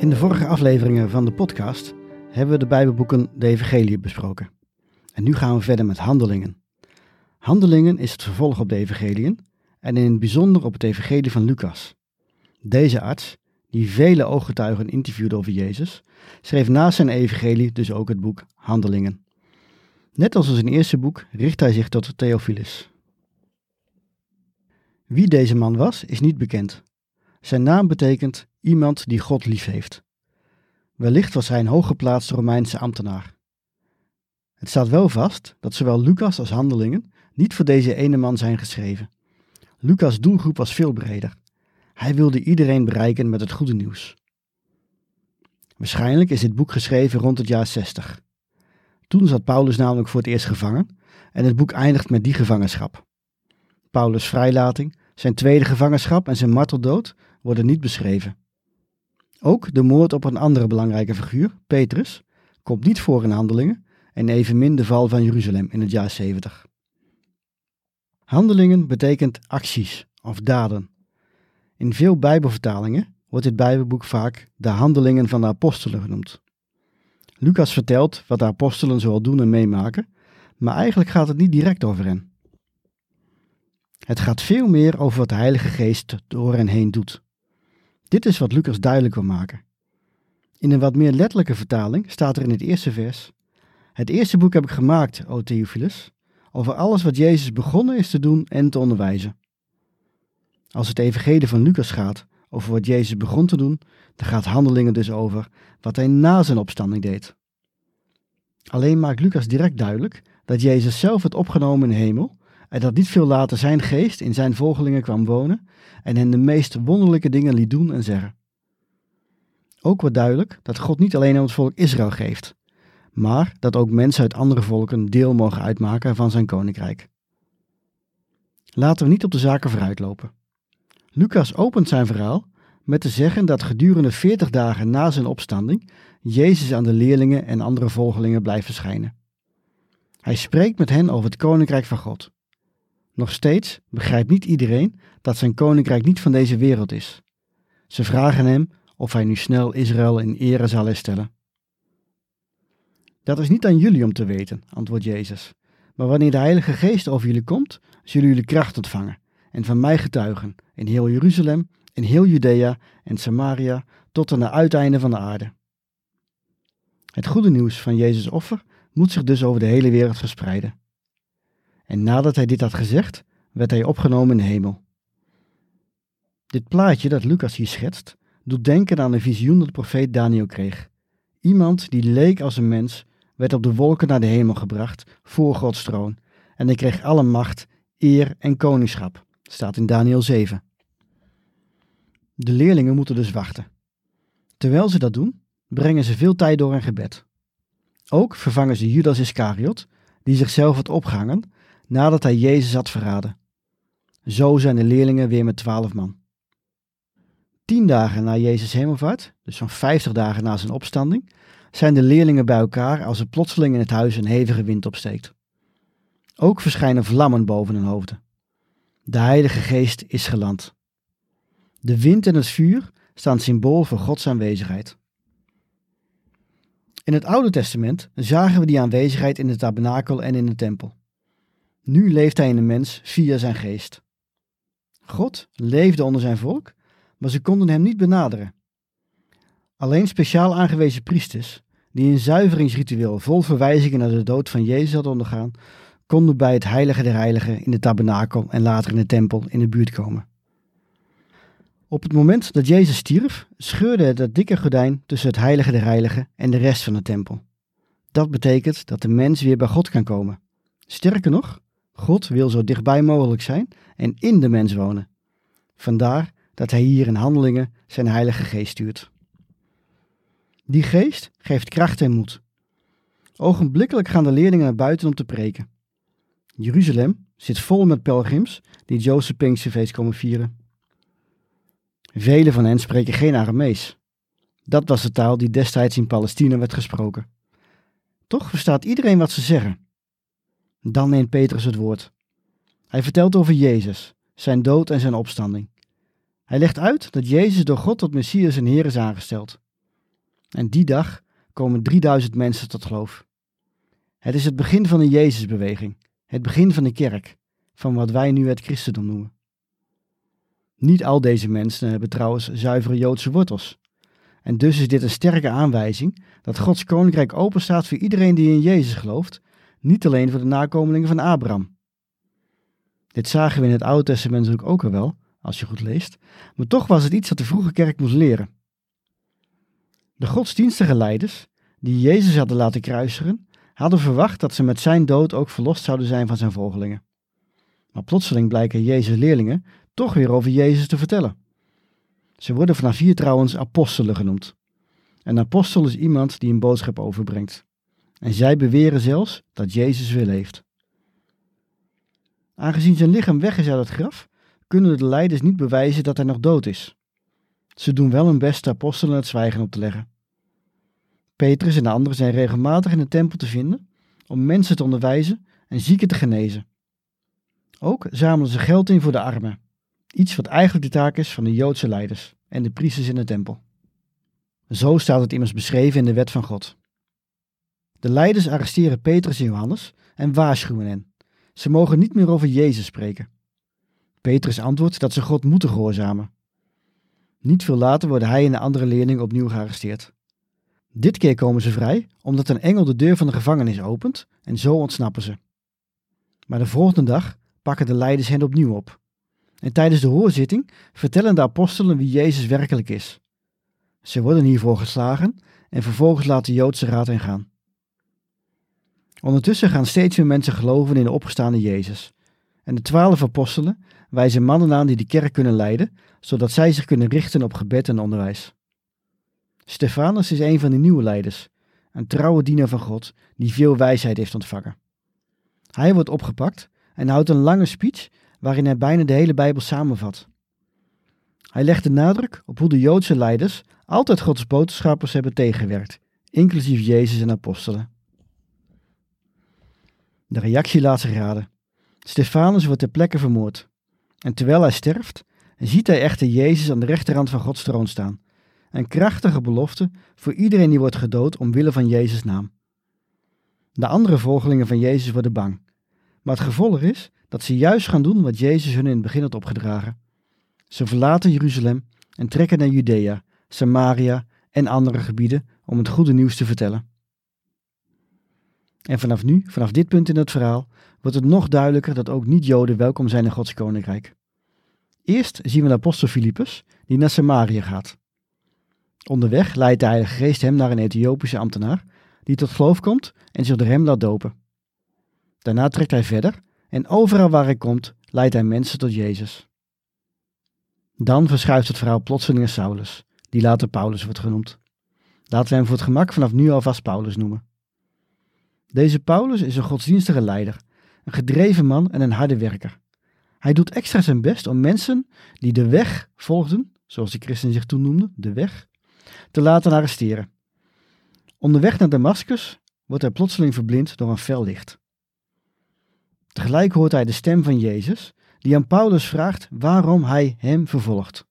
In de vorige afleveringen van de podcast hebben we de Bijbelboeken de Evangelie besproken. En nu gaan we verder met Handelingen. Handelingen is het vervolg op de Evangeliën en in het bijzonder op het Evangelie van Lucas. Deze arts, die vele ooggetuigen interviewde over Jezus, schreef naast zijn Evangelie dus ook het boek Handelingen. Net als in zijn eerste boek richt hij zich tot Theophilus. Wie deze man was, is niet bekend. Zijn naam betekent iemand die God lief heeft. Wellicht was hij een hooggeplaatste Romeinse ambtenaar. Het staat wel vast dat zowel Lucas als Handelingen niet voor deze ene man zijn geschreven. Lucas' doelgroep was veel breder. Hij wilde iedereen bereiken met het goede nieuws. Waarschijnlijk is dit boek geschreven rond het jaar 60. Toen zat Paulus namelijk voor het eerst gevangen en het boek eindigt met die gevangenschap. Paulus' vrijlating, zijn tweede gevangenschap en zijn marteldood worden niet beschreven. Ook de moord op een andere belangrijke figuur, Petrus, komt niet voor in handelingen en evenmin de val van Jeruzalem in het jaar 70. Handelingen betekent acties of daden. In veel Bijbelvertalingen wordt dit Bijbelboek vaak de handelingen van de apostelen genoemd. Lucas vertelt wat de apostelen zoal doen en meemaken, maar eigenlijk gaat het niet direct over hen. Het gaat veel meer over wat de Heilige Geest door hen heen doet. Dit is wat Lucas duidelijk wil maken. In een wat meer letterlijke vertaling staat er in het eerste vers: Het eerste boek heb ik gemaakt, o Theophilus, over alles wat Jezus begonnen is te doen en te onderwijzen. Als het evangelie van Lucas gaat over wat Jezus begon te doen, dan gaat handelingen dus over wat hij na zijn opstanding deed. Alleen maakt Lucas direct duidelijk dat Jezus zelf het opgenomen in de hemel en dat niet veel later zijn geest in zijn volgelingen kwam wonen en hen de meest wonderlijke dingen liet doen en zeggen. Ook wordt duidelijk dat God niet alleen aan het volk Israël geeft, maar dat ook mensen uit andere volken deel mogen uitmaken van zijn koninkrijk. Laten we niet op de zaken vooruitlopen. Lucas opent zijn verhaal met te zeggen dat gedurende 40 dagen na zijn opstanding Jezus aan de leerlingen en andere volgelingen blijft verschijnen. Hij spreekt met hen over het koninkrijk van God. Nog steeds begrijpt niet iedereen dat zijn koninkrijk niet van deze wereld is. Ze vragen hem of hij nu snel Israël in ere zal herstellen. Dat is niet aan jullie om te weten, antwoordt Jezus. Maar wanneer de Heilige Geest over jullie komt, zullen jullie kracht ontvangen en van mij getuigen in heel Jeruzalem, in heel Judea en Samaria tot aan de uiteinden van de aarde. Het goede nieuws van Jezus' offer moet zich dus over de hele wereld verspreiden. En nadat hij dit had gezegd, werd hij opgenomen in de hemel. Dit plaatje dat Lucas hier schetst, doet denken aan een visioen dat de profeet Daniel kreeg. Iemand die leek als een mens, werd op de wolken naar de hemel gebracht voor Gods troon. En hij kreeg alle macht, eer en koningschap. Staat in Daniel 7. De leerlingen moeten dus wachten. Terwijl ze dat doen, brengen ze veel tijd door in gebed. Ook vervangen ze Judas Iscariot, die zichzelf had opgehangen nadat hij Jezus had verraden. Zo zijn de leerlingen weer met twaalf man. Tien dagen na Jezus hemelvaart, dus zo'n vijftig dagen na zijn opstanding, zijn de leerlingen bij elkaar als er plotseling in het huis een hevige wind opsteekt. Ook verschijnen vlammen boven hun hoofden. De Heilige Geest is geland. De wind en het vuur staan symbool voor Gods aanwezigheid. In het Oude Testament zagen we die aanwezigheid in de tabernakel en in de tempel. Nu leeft hij in de mens via zijn geest. God leefde onder zijn volk, maar ze konden hem niet benaderen. Alleen speciaal aangewezen priesters, die een zuiveringsritueel vol verwijzingen naar de dood van Jezus hadden ondergaan, konden bij het heilige der heiligen in de tabernakel en later in de tempel in de buurt komen. Op het moment dat Jezus stierf, scheurde het dat dikke gordijn tussen het heilige der heiligen en de rest van de tempel. Dat betekent dat de mens weer bij God kan komen. Sterker nog, God wil zo dichtbij mogelijk zijn en in de mens wonen. Vandaar dat hij hier in handelingen zijn heilige geest stuurt. Die geest geeft kracht en moed. Ogenblikkelijk gaan de leerlingen naar buiten om te preken. Jeruzalem zit vol met pelgrims die Jozef Pinksterfeest komen vieren. Velen van hen spreken geen Aramees. Dat was de taal die destijds in Palestina werd gesproken. Toch verstaat iedereen wat ze zeggen. Dan neemt Petrus het woord. Hij vertelt over Jezus, zijn dood en zijn opstanding. Hij legt uit dat Jezus door God tot Messias en Heer is aangesteld. En die dag komen 3000 mensen tot geloof. Het is het begin van de Jezusbeweging, het begin van de kerk, van wat wij nu het christendom noemen. Niet al deze mensen hebben trouwens zuivere Joodse wortels. En dus is dit een sterke aanwijzing dat Gods koninkrijk openstaat voor iedereen die in Jezus gelooft, niet alleen voor de nakomelingen van Abraham. Dit zagen we in het Oude Testament natuurlijk ook al wel, als je goed leest, maar toch was het iets dat de vroege kerk moest leren. De godsdienstige leiders, die Jezus hadden laten kruisigen, hadden verwacht dat ze met zijn dood ook verlost zouden zijn van zijn volgelingen. Maar plotseling blijken Jezus' leerlingen toch weer over Jezus te vertellen. Ze worden vanaf hier trouwens apostelen genoemd. Een apostel is iemand die een boodschap overbrengt. En zij beweren zelfs dat Jezus weer leeft. Aangezien zijn lichaam weg is uit het graf, kunnen de leiders niet bewijzen dat hij nog dood is. Ze doen wel hun best de apostelen het zwijgen op te leggen. Petrus en de anderen zijn regelmatig in de tempel te vinden om mensen te onderwijzen en zieken te genezen. Ook zamelen ze geld in voor de armen, iets wat eigenlijk de taak is van de Joodse leiders en de priesters in de tempel. Zo staat het immers beschreven in de wet van God. De leiders arresteren Petrus en Johannes en waarschuwen hen. Ze mogen niet meer over Jezus spreken. Petrus antwoordt dat ze God moeten gehoorzamen. Niet veel later worden hij en de andere leerlingen opnieuw gearresteerd. Dit keer komen ze vrij omdat een engel de deur van de gevangenis opent en zo ontsnappen ze. Maar de volgende dag pakken de leiders hen opnieuw op. En tijdens de hoorzitting vertellen de apostelen wie Jezus werkelijk is. Ze worden hiervoor geslagen en vervolgens laat de Joodse raad hen gaan. Ondertussen gaan steeds meer mensen geloven in de opgestaande Jezus. En de twaalf apostelen wijzen mannen aan die de kerk kunnen leiden, zodat zij zich kunnen richten op gebed en onderwijs. Stefanus is een van de nieuwe leiders, een trouwe dienaar van God die veel wijsheid heeft ontvangen. Hij wordt opgepakt en houdt een lange speech waarin hij bijna de hele Bijbel samenvat. Hij legt de nadruk op hoe de Joodse leiders altijd Gods boodschappers hebben tegengewerkt, inclusief Jezus en apostelen. De reactie laat zich raden. Stefanus wordt ter plekke vermoord. En terwijl hij sterft, ziet hij echter Jezus aan de rechterhand van Gods troon staan. Een krachtige belofte voor iedereen die wordt gedood omwille van Jezus' naam. De andere volgelingen van Jezus worden bang. Maar het gevolg is dat ze juist gaan doen wat Jezus hun in het begin had opgedragen. Ze verlaten Jeruzalem en trekken naar Judea, Samaria en andere gebieden om het goede nieuws te vertellen. En vanaf nu, vanaf dit punt in het verhaal, wordt het nog duidelijker dat ook niet-Joden welkom zijn in Gods koninkrijk. Eerst zien we de apostel Filippus, die naar Samaria gaat. Onderweg leidt de Heilige Geest hem naar een Ethiopische ambtenaar, die tot geloof komt en zich door hem laat dopen. Daarna trekt hij verder en overal waar hij komt, leidt hij mensen tot Jezus. Dan verschuift het verhaal plotseling naar Saulus, die later Paulus wordt genoemd. Laten we hem voor het gemak vanaf nu alvast Paulus noemen. Deze Paulus is een godsdienstige leider, een gedreven man en een harde werker. Hij doet extra zijn best om mensen die de weg volgden, zoals de christen zich toen noemden, de weg, te laten arresteren. Onderweg naar Damascus wordt hij plotseling verblind door een fel licht. Tegelijk hoort hij de stem van Jezus, die aan Paulus vraagt waarom hij hem vervolgt.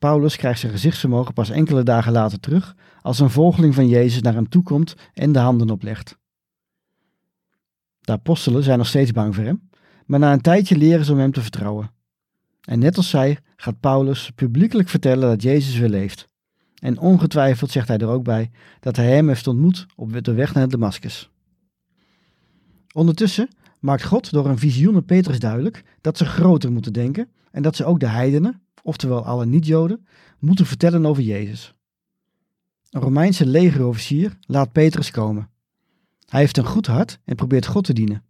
Paulus krijgt zijn gezichtsvermogen pas enkele dagen later terug, als een volgeling van Jezus naar hem toekomt en de handen oplegt. De apostelen zijn nog steeds bang voor hem, maar na een tijdje leren ze om hem te vertrouwen. En net als zij gaat Paulus publiekelijk vertellen dat Jezus weer leeft. En ongetwijfeld zegt hij er ook bij dat hij hem heeft ontmoet op de weg naar Damascus. Ondertussen maakt God door een visioen aan Petrus duidelijk dat ze groter moeten denken en dat ze ook de heidenen, oftewel alle niet-Joden, moeten vertellen over Jezus. Een Romeinse legerofficier laat Petrus komen. Hij heeft een goed hart en probeert God te dienen.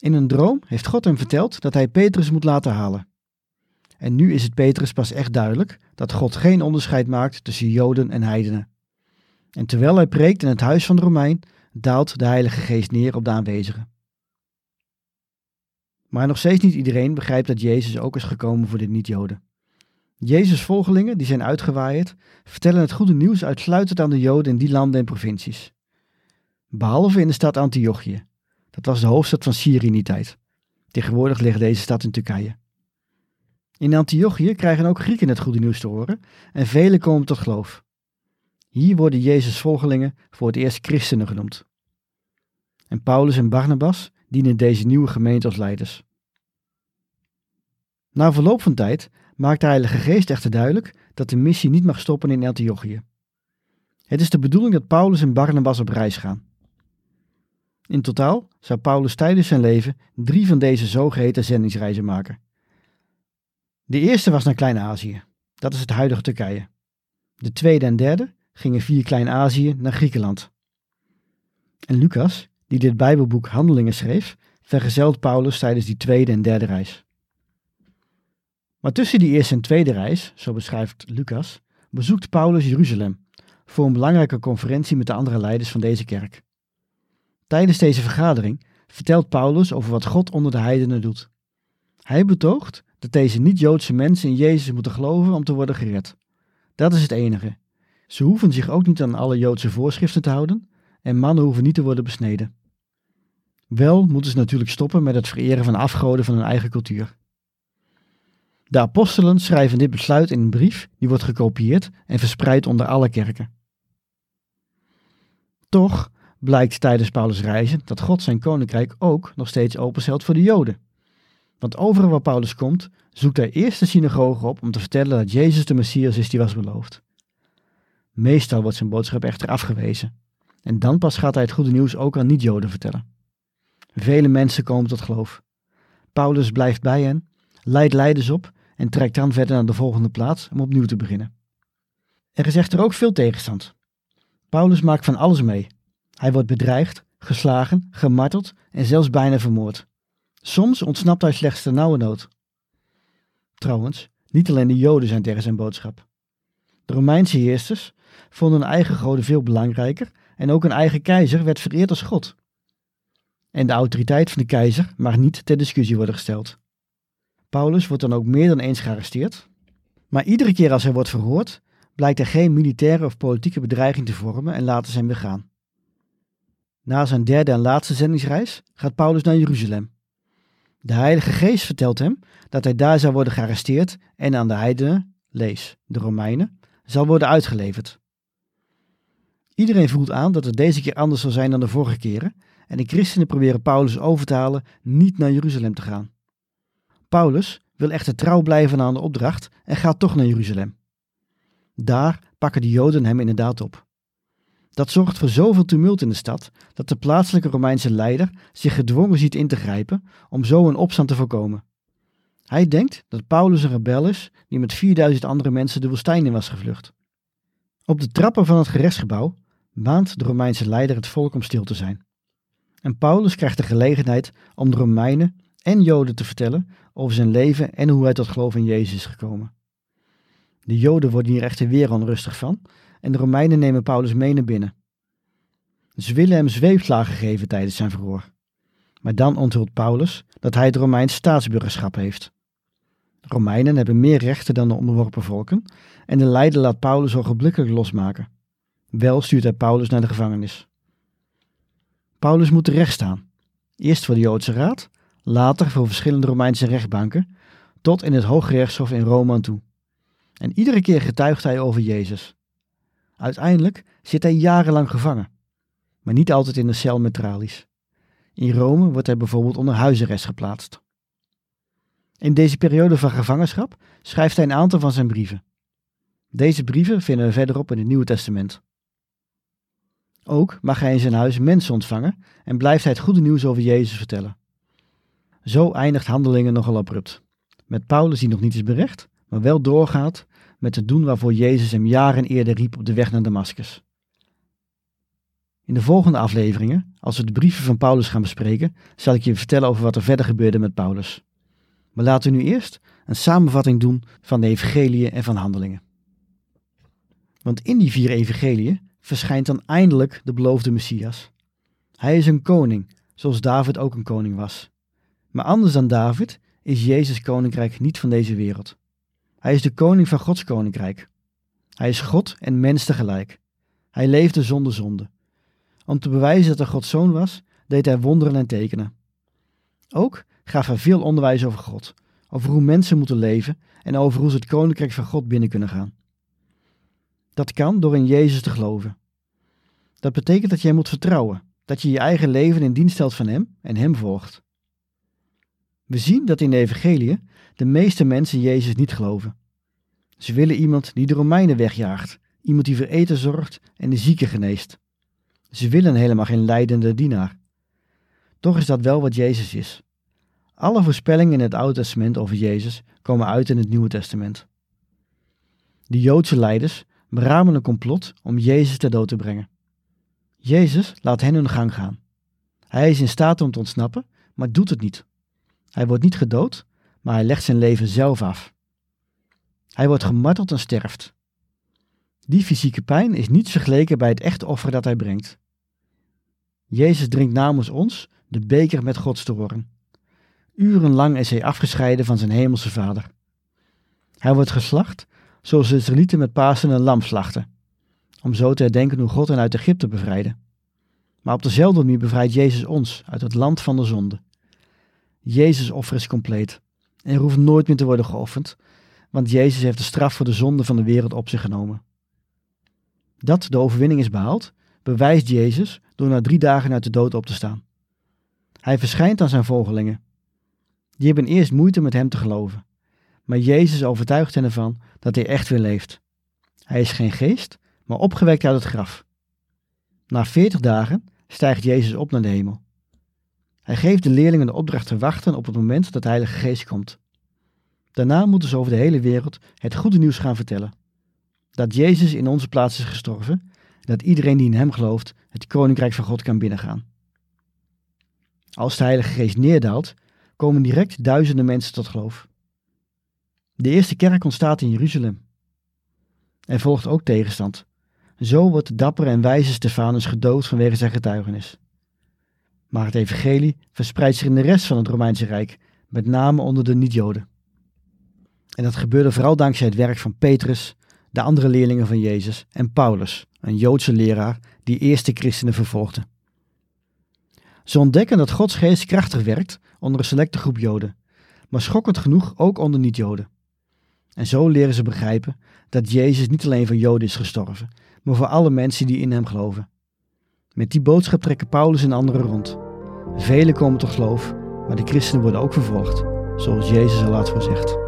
In een droom heeft God hem verteld dat hij Petrus moet laten halen. En nu is het Petrus pas echt duidelijk dat God geen onderscheid maakt tussen Joden en heidenen. En terwijl hij preekt in het huis van de Romein, daalt de Heilige Geest neer op de aanwezigen. Maar nog steeds niet iedereen begrijpt dat Jezus ook is gekomen voor de niet-Joden. Jezus' volgelingen, die zijn uitgewaaid, vertellen het goede nieuws uitsluitend aan de Joden in die landen en provincies. Behalve in de stad Antiochië. Dat was de hoofdstad van Syrië in die tijd. Tegenwoordig ligt deze stad in Turkije. In Antiochië krijgen ook Grieken het goede nieuws te horen en velen komen tot geloof. Hier worden Jezus' volgelingen voor het eerst christenen genoemd. En Paulus en Barnabas dienen deze nieuwe gemeente als leiders. Na verloop van tijd maakt de Heilige Geest echter duidelijk dat de missie niet mag stoppen in Antiochië. Het is de bedoeling dat Paulus en Barnabas op reis gaan. In totaal zou Paulus tijdens zijn leven drie van deze zogeheten zendingsreizen maken. De eerste was naar Klein-Azië, dat is het huidige Turkije. De tweede en derde gingen via Klein-Azië naar Griekenland. En Lucas, die dit Bijbelboek Handelingen schreef, vergezelt Paulus tijdens die tweede en derde reis. Maar tussen die eerste en tweede reis, zo beschrijft Lucas, bezoekt Paulus Jeruzalem voor een belangrijke conferentie met de andere leiders van deze kerk. Tijdens deze vergadering vertelt Paulus over wat God onder de heidenen doet. Hij betoogt dat deze niet-Joodse mensen in Jezus moeten geloven om te worden gered. Dat is het enige. Ze hoeven zich ook niet aan alle Joodse voorschriften te houden en mannen hoeven niet te worden besneden. Wel moeten ze natuurlijk stoppen met het vereren van afgoden van hun eigen cultuur. De apostelen schrijven dit besluit in een brief die wordt gekopieerd en verspreid onder alle kerken. Toch blijkt tijdens Paulus' reizen dat God zijn koninkrijk ook nog steeds openstelt voor de Joden. Want overal waar Paulus komt, zoekt hij eerst de synagoge op om te vertellen dat Jezus de Messias is die was beloofd. Meestal wordt zijn boodschap echter afgewezen. En dan pas gaat hij het goede nieuws ook aan niet-Joden vertellen. Vele mensen komen tot geloof. Paulus blijft bij hen, leidt leiders op en trekt dan verder naar de volgende plaats om opnieuw te beginnen. Er is echter ook veel tegenstand. Paulus maakt van alles mee. Hij wordt bedreigd, geslagen, gemarteld en zelfs bijna vermoord. Soms ontsnapt hij slechts de nauwe nood. Trouwens, niet alleen de Joden zijn tegen zijn boodschap. De Romeinse heersers vonden hun eigen goden veel belangrijker en ook een eigen keizer werd vereerd als god. En de autoriteit van de keizer mag niet ter discussie worden gesteld. Paulus wordt dan ook meer dan eens gearresteerd, maar iedere keer als hij wordt verhoord, blijkt er geen militaire of politieke bedreiging te vormen en laten ze hem weer gaan. Na zijn derde en laatste zendingsreis gaat Paulus naar Jeruzalem. De Heilige Geest vertelt hem dat hij daar zal worden gearresteerd en aan de heidenen, lees de Romeinen, zal worden uitgeleverd. Iedereen voelt aan dat het deze keer anders zal zijn dan de vorige keren en de christenen proberen Paulus over te halen niet naar Jeruzalem te gaan. Paulus wil echter trouw blijven aan de opdracht en gaat toch naar Jeruzalem. Daar pakken de Joden hem inderdaad op. Dat zorgt voor zoveel tumult in de stad dat de plaatselijke Romeinse leider zich gedwongen ziet in te grijpen om zo een opstand te voorkomen. Hij denkt dat Paulus een rebel is die met 4000 andere mensen de woestijn in was gevlucht. Op de trappen van het gerechtsgebouw maand de Romeinse leider het volk om stil te zijn. En Paulus krijgt de gelegenheid om de Romeinen en Joden te vertellen over zijn leven en hoe hij tot geloof in Jezus is gekomen. De Joden worden hier echter weer onrustig van en de Romeinen nemen Paulus mee naar binnen. Ze willen hem zweepslagen geven tijdens zijn verhoor. Maar dan onthult Paulus dat hij het Romeins staatsburgerschap heeft. Romeinen hebben meer rechten dan de onderworpen volken en de leider laat Paulus ogenblikkelijk losmaken. Wel stuurt hij Paulus naar de gevangenis. Paulus moet terecht staan. Eerst voor de Joodse Raad, later voor verschillende Romeinse rechtbanken, tot in het Hooggerechtshof in Rome aan toe. En iedere keer getuigt hij over Jezus. Uiteindelijk zit hij jarenlang gevangen, maar niet altijd in een cel met tralies. In Rome wordt hij bijvoorbeeld onder huisarrest geplaatst. In deze periode van gevangenschap schrijft hij een aantal van zijn brieven. Deze brieven vinden we verderop in het Nieuwe Testament. Ook mag hij in zijn huis mensen ontvangen en blijft hij het goede nieuws over Jezus vertellen. Zo eindigt handelingen nogal abrupt. Met Paulus die nog niet is berecht, maar wel doorgaat met het doen waarvoor Jezus hem jaren eerder riep op de weg naar Damascus. In de volgende afleveringen, als we de brieven van Paulus gaan bespreken, zal ik je vertellen over wat er verder gebeurde met Paulus. Maar laten we nu eerst een samenvatting doen van de evangeliën en van handelingen. Want in die vier evangeliën verschijnt dan eindelijk de beloofde Messias. Hij is een koning, zoals David ook een koning was. Maar anders dan David is Jezus koninkrijk niet van deze wereld. Hij is de koning van Gods koninkrijk. Hij is God en mens tegelijk. Hij leefde zonder zonde. Om te bewijzen dat hij Gods zoon was, deed hij wonderen en tekenen. Ook gaf hij veel onderwijs over God, over hoe mensen moeten leven en over hoe ze het koninkrijk van God binnen kunnen gaan. Dat kan door in Jezus te geloven. Dat betekent dat hem moet vertrouwen, dat je je eigen leven in dienst stelt van hem en hem volgt. We zien dat in de evangelie de meeste mensen Jezus niet geloven. Ze willen iemand die de Romeinen wegjaagt, iemand die voor eten zorgt en de zieken geneest. Ze willen helemaal geen leidende dienaar. Toch is dat wel wat Jezus is. Alle voorspellingen in het Oude Testament over Jezus komen uit in het Nieuwe Testament. De Joodse leiders beramen een complot om Jezus ter dood te brengen. Jezus laat hen hun gang gaan. Hij is in staat om te ontsnappen, maar doet het niet. Hij wordt niet gedood, maar hij legt zijn leven zelf af. Hij wordt gemarteld en sterft. Die fysieke pijn is niets vergeleken bij het echte offer dat hij brengt. Jezus drinkt namens ons de beker met Gods toren. Urenlang is hij afgescheiden van zijn hemelse vader. Hij wordt geslacht zoals de Israëlieten met Pasen een lam slachten, om zo te herdenken hoe God hen uit Egypte bevrijdde. Maar op dezelfde manier bevrijdt Jezus ons uit het land van de zonde. Jezus' offer is compleet en er hoeft nooit meer te worden geofferd, want Jezus heeft de straf voor de zonde van de wereld op zich genomen. Dat de overwinning is behaald, bewijst Jezus door na drie dagen uit de dood op te staan. Hij verschijnt aan zijn volgelingen. Die hebben eerst moeite met hem te geloven, maar Jezus overtuigt hen ervan dat hij echt weer leeft. Hij is geen geest, maar opgewekt uit het graf. Na veertig dagen stijgt Jezus op naar de hemel. Hij geeft de leerlingen de opdracht te wachten op het moment dat de Heilige Geest komt. Daarna moeten ze over de hele wereld het goede nieuws gaan vertellen. Dat Jezus in onze plaats is gestorven en dat iedereen die in Hem gelooft het Koninkrijk van God kan binnengaan. Als de Heilige Geest neerdaalt, komen direct duizenden mensen tot geloof. De eerste kerk ontstaat in Jeruzalem. Er volgt ook tegenstand. Zo wordt de dappere en wijze Stefanus gedood vanwege zijn getuigenis. Maar het evangelie verspreidt zich in de rest van het Romeinse Rijk, met name onder de niet-Joden. En dat gebeurde vooral dankzij het werk van Petrus, de andere leerlingen van Jezus en Paulus, een Joodse leraar die eerste christenen vervolgde. Ze ontdekken dat Gods geest krachtig werkt onder een selecte groep Joden, maar schokkend genoeg ook onder niet-Joden. En zo leren ze begrijpen dat Jezus niet alleen voor Joden is gestorven, maar voor alle mensen die in hem geloven. Met die boodschap trekken Paulus en anderen rond. Velen komen tot geloof, maar de christenen worden ook vervolgd, zoals Jezus al laat voorzegt.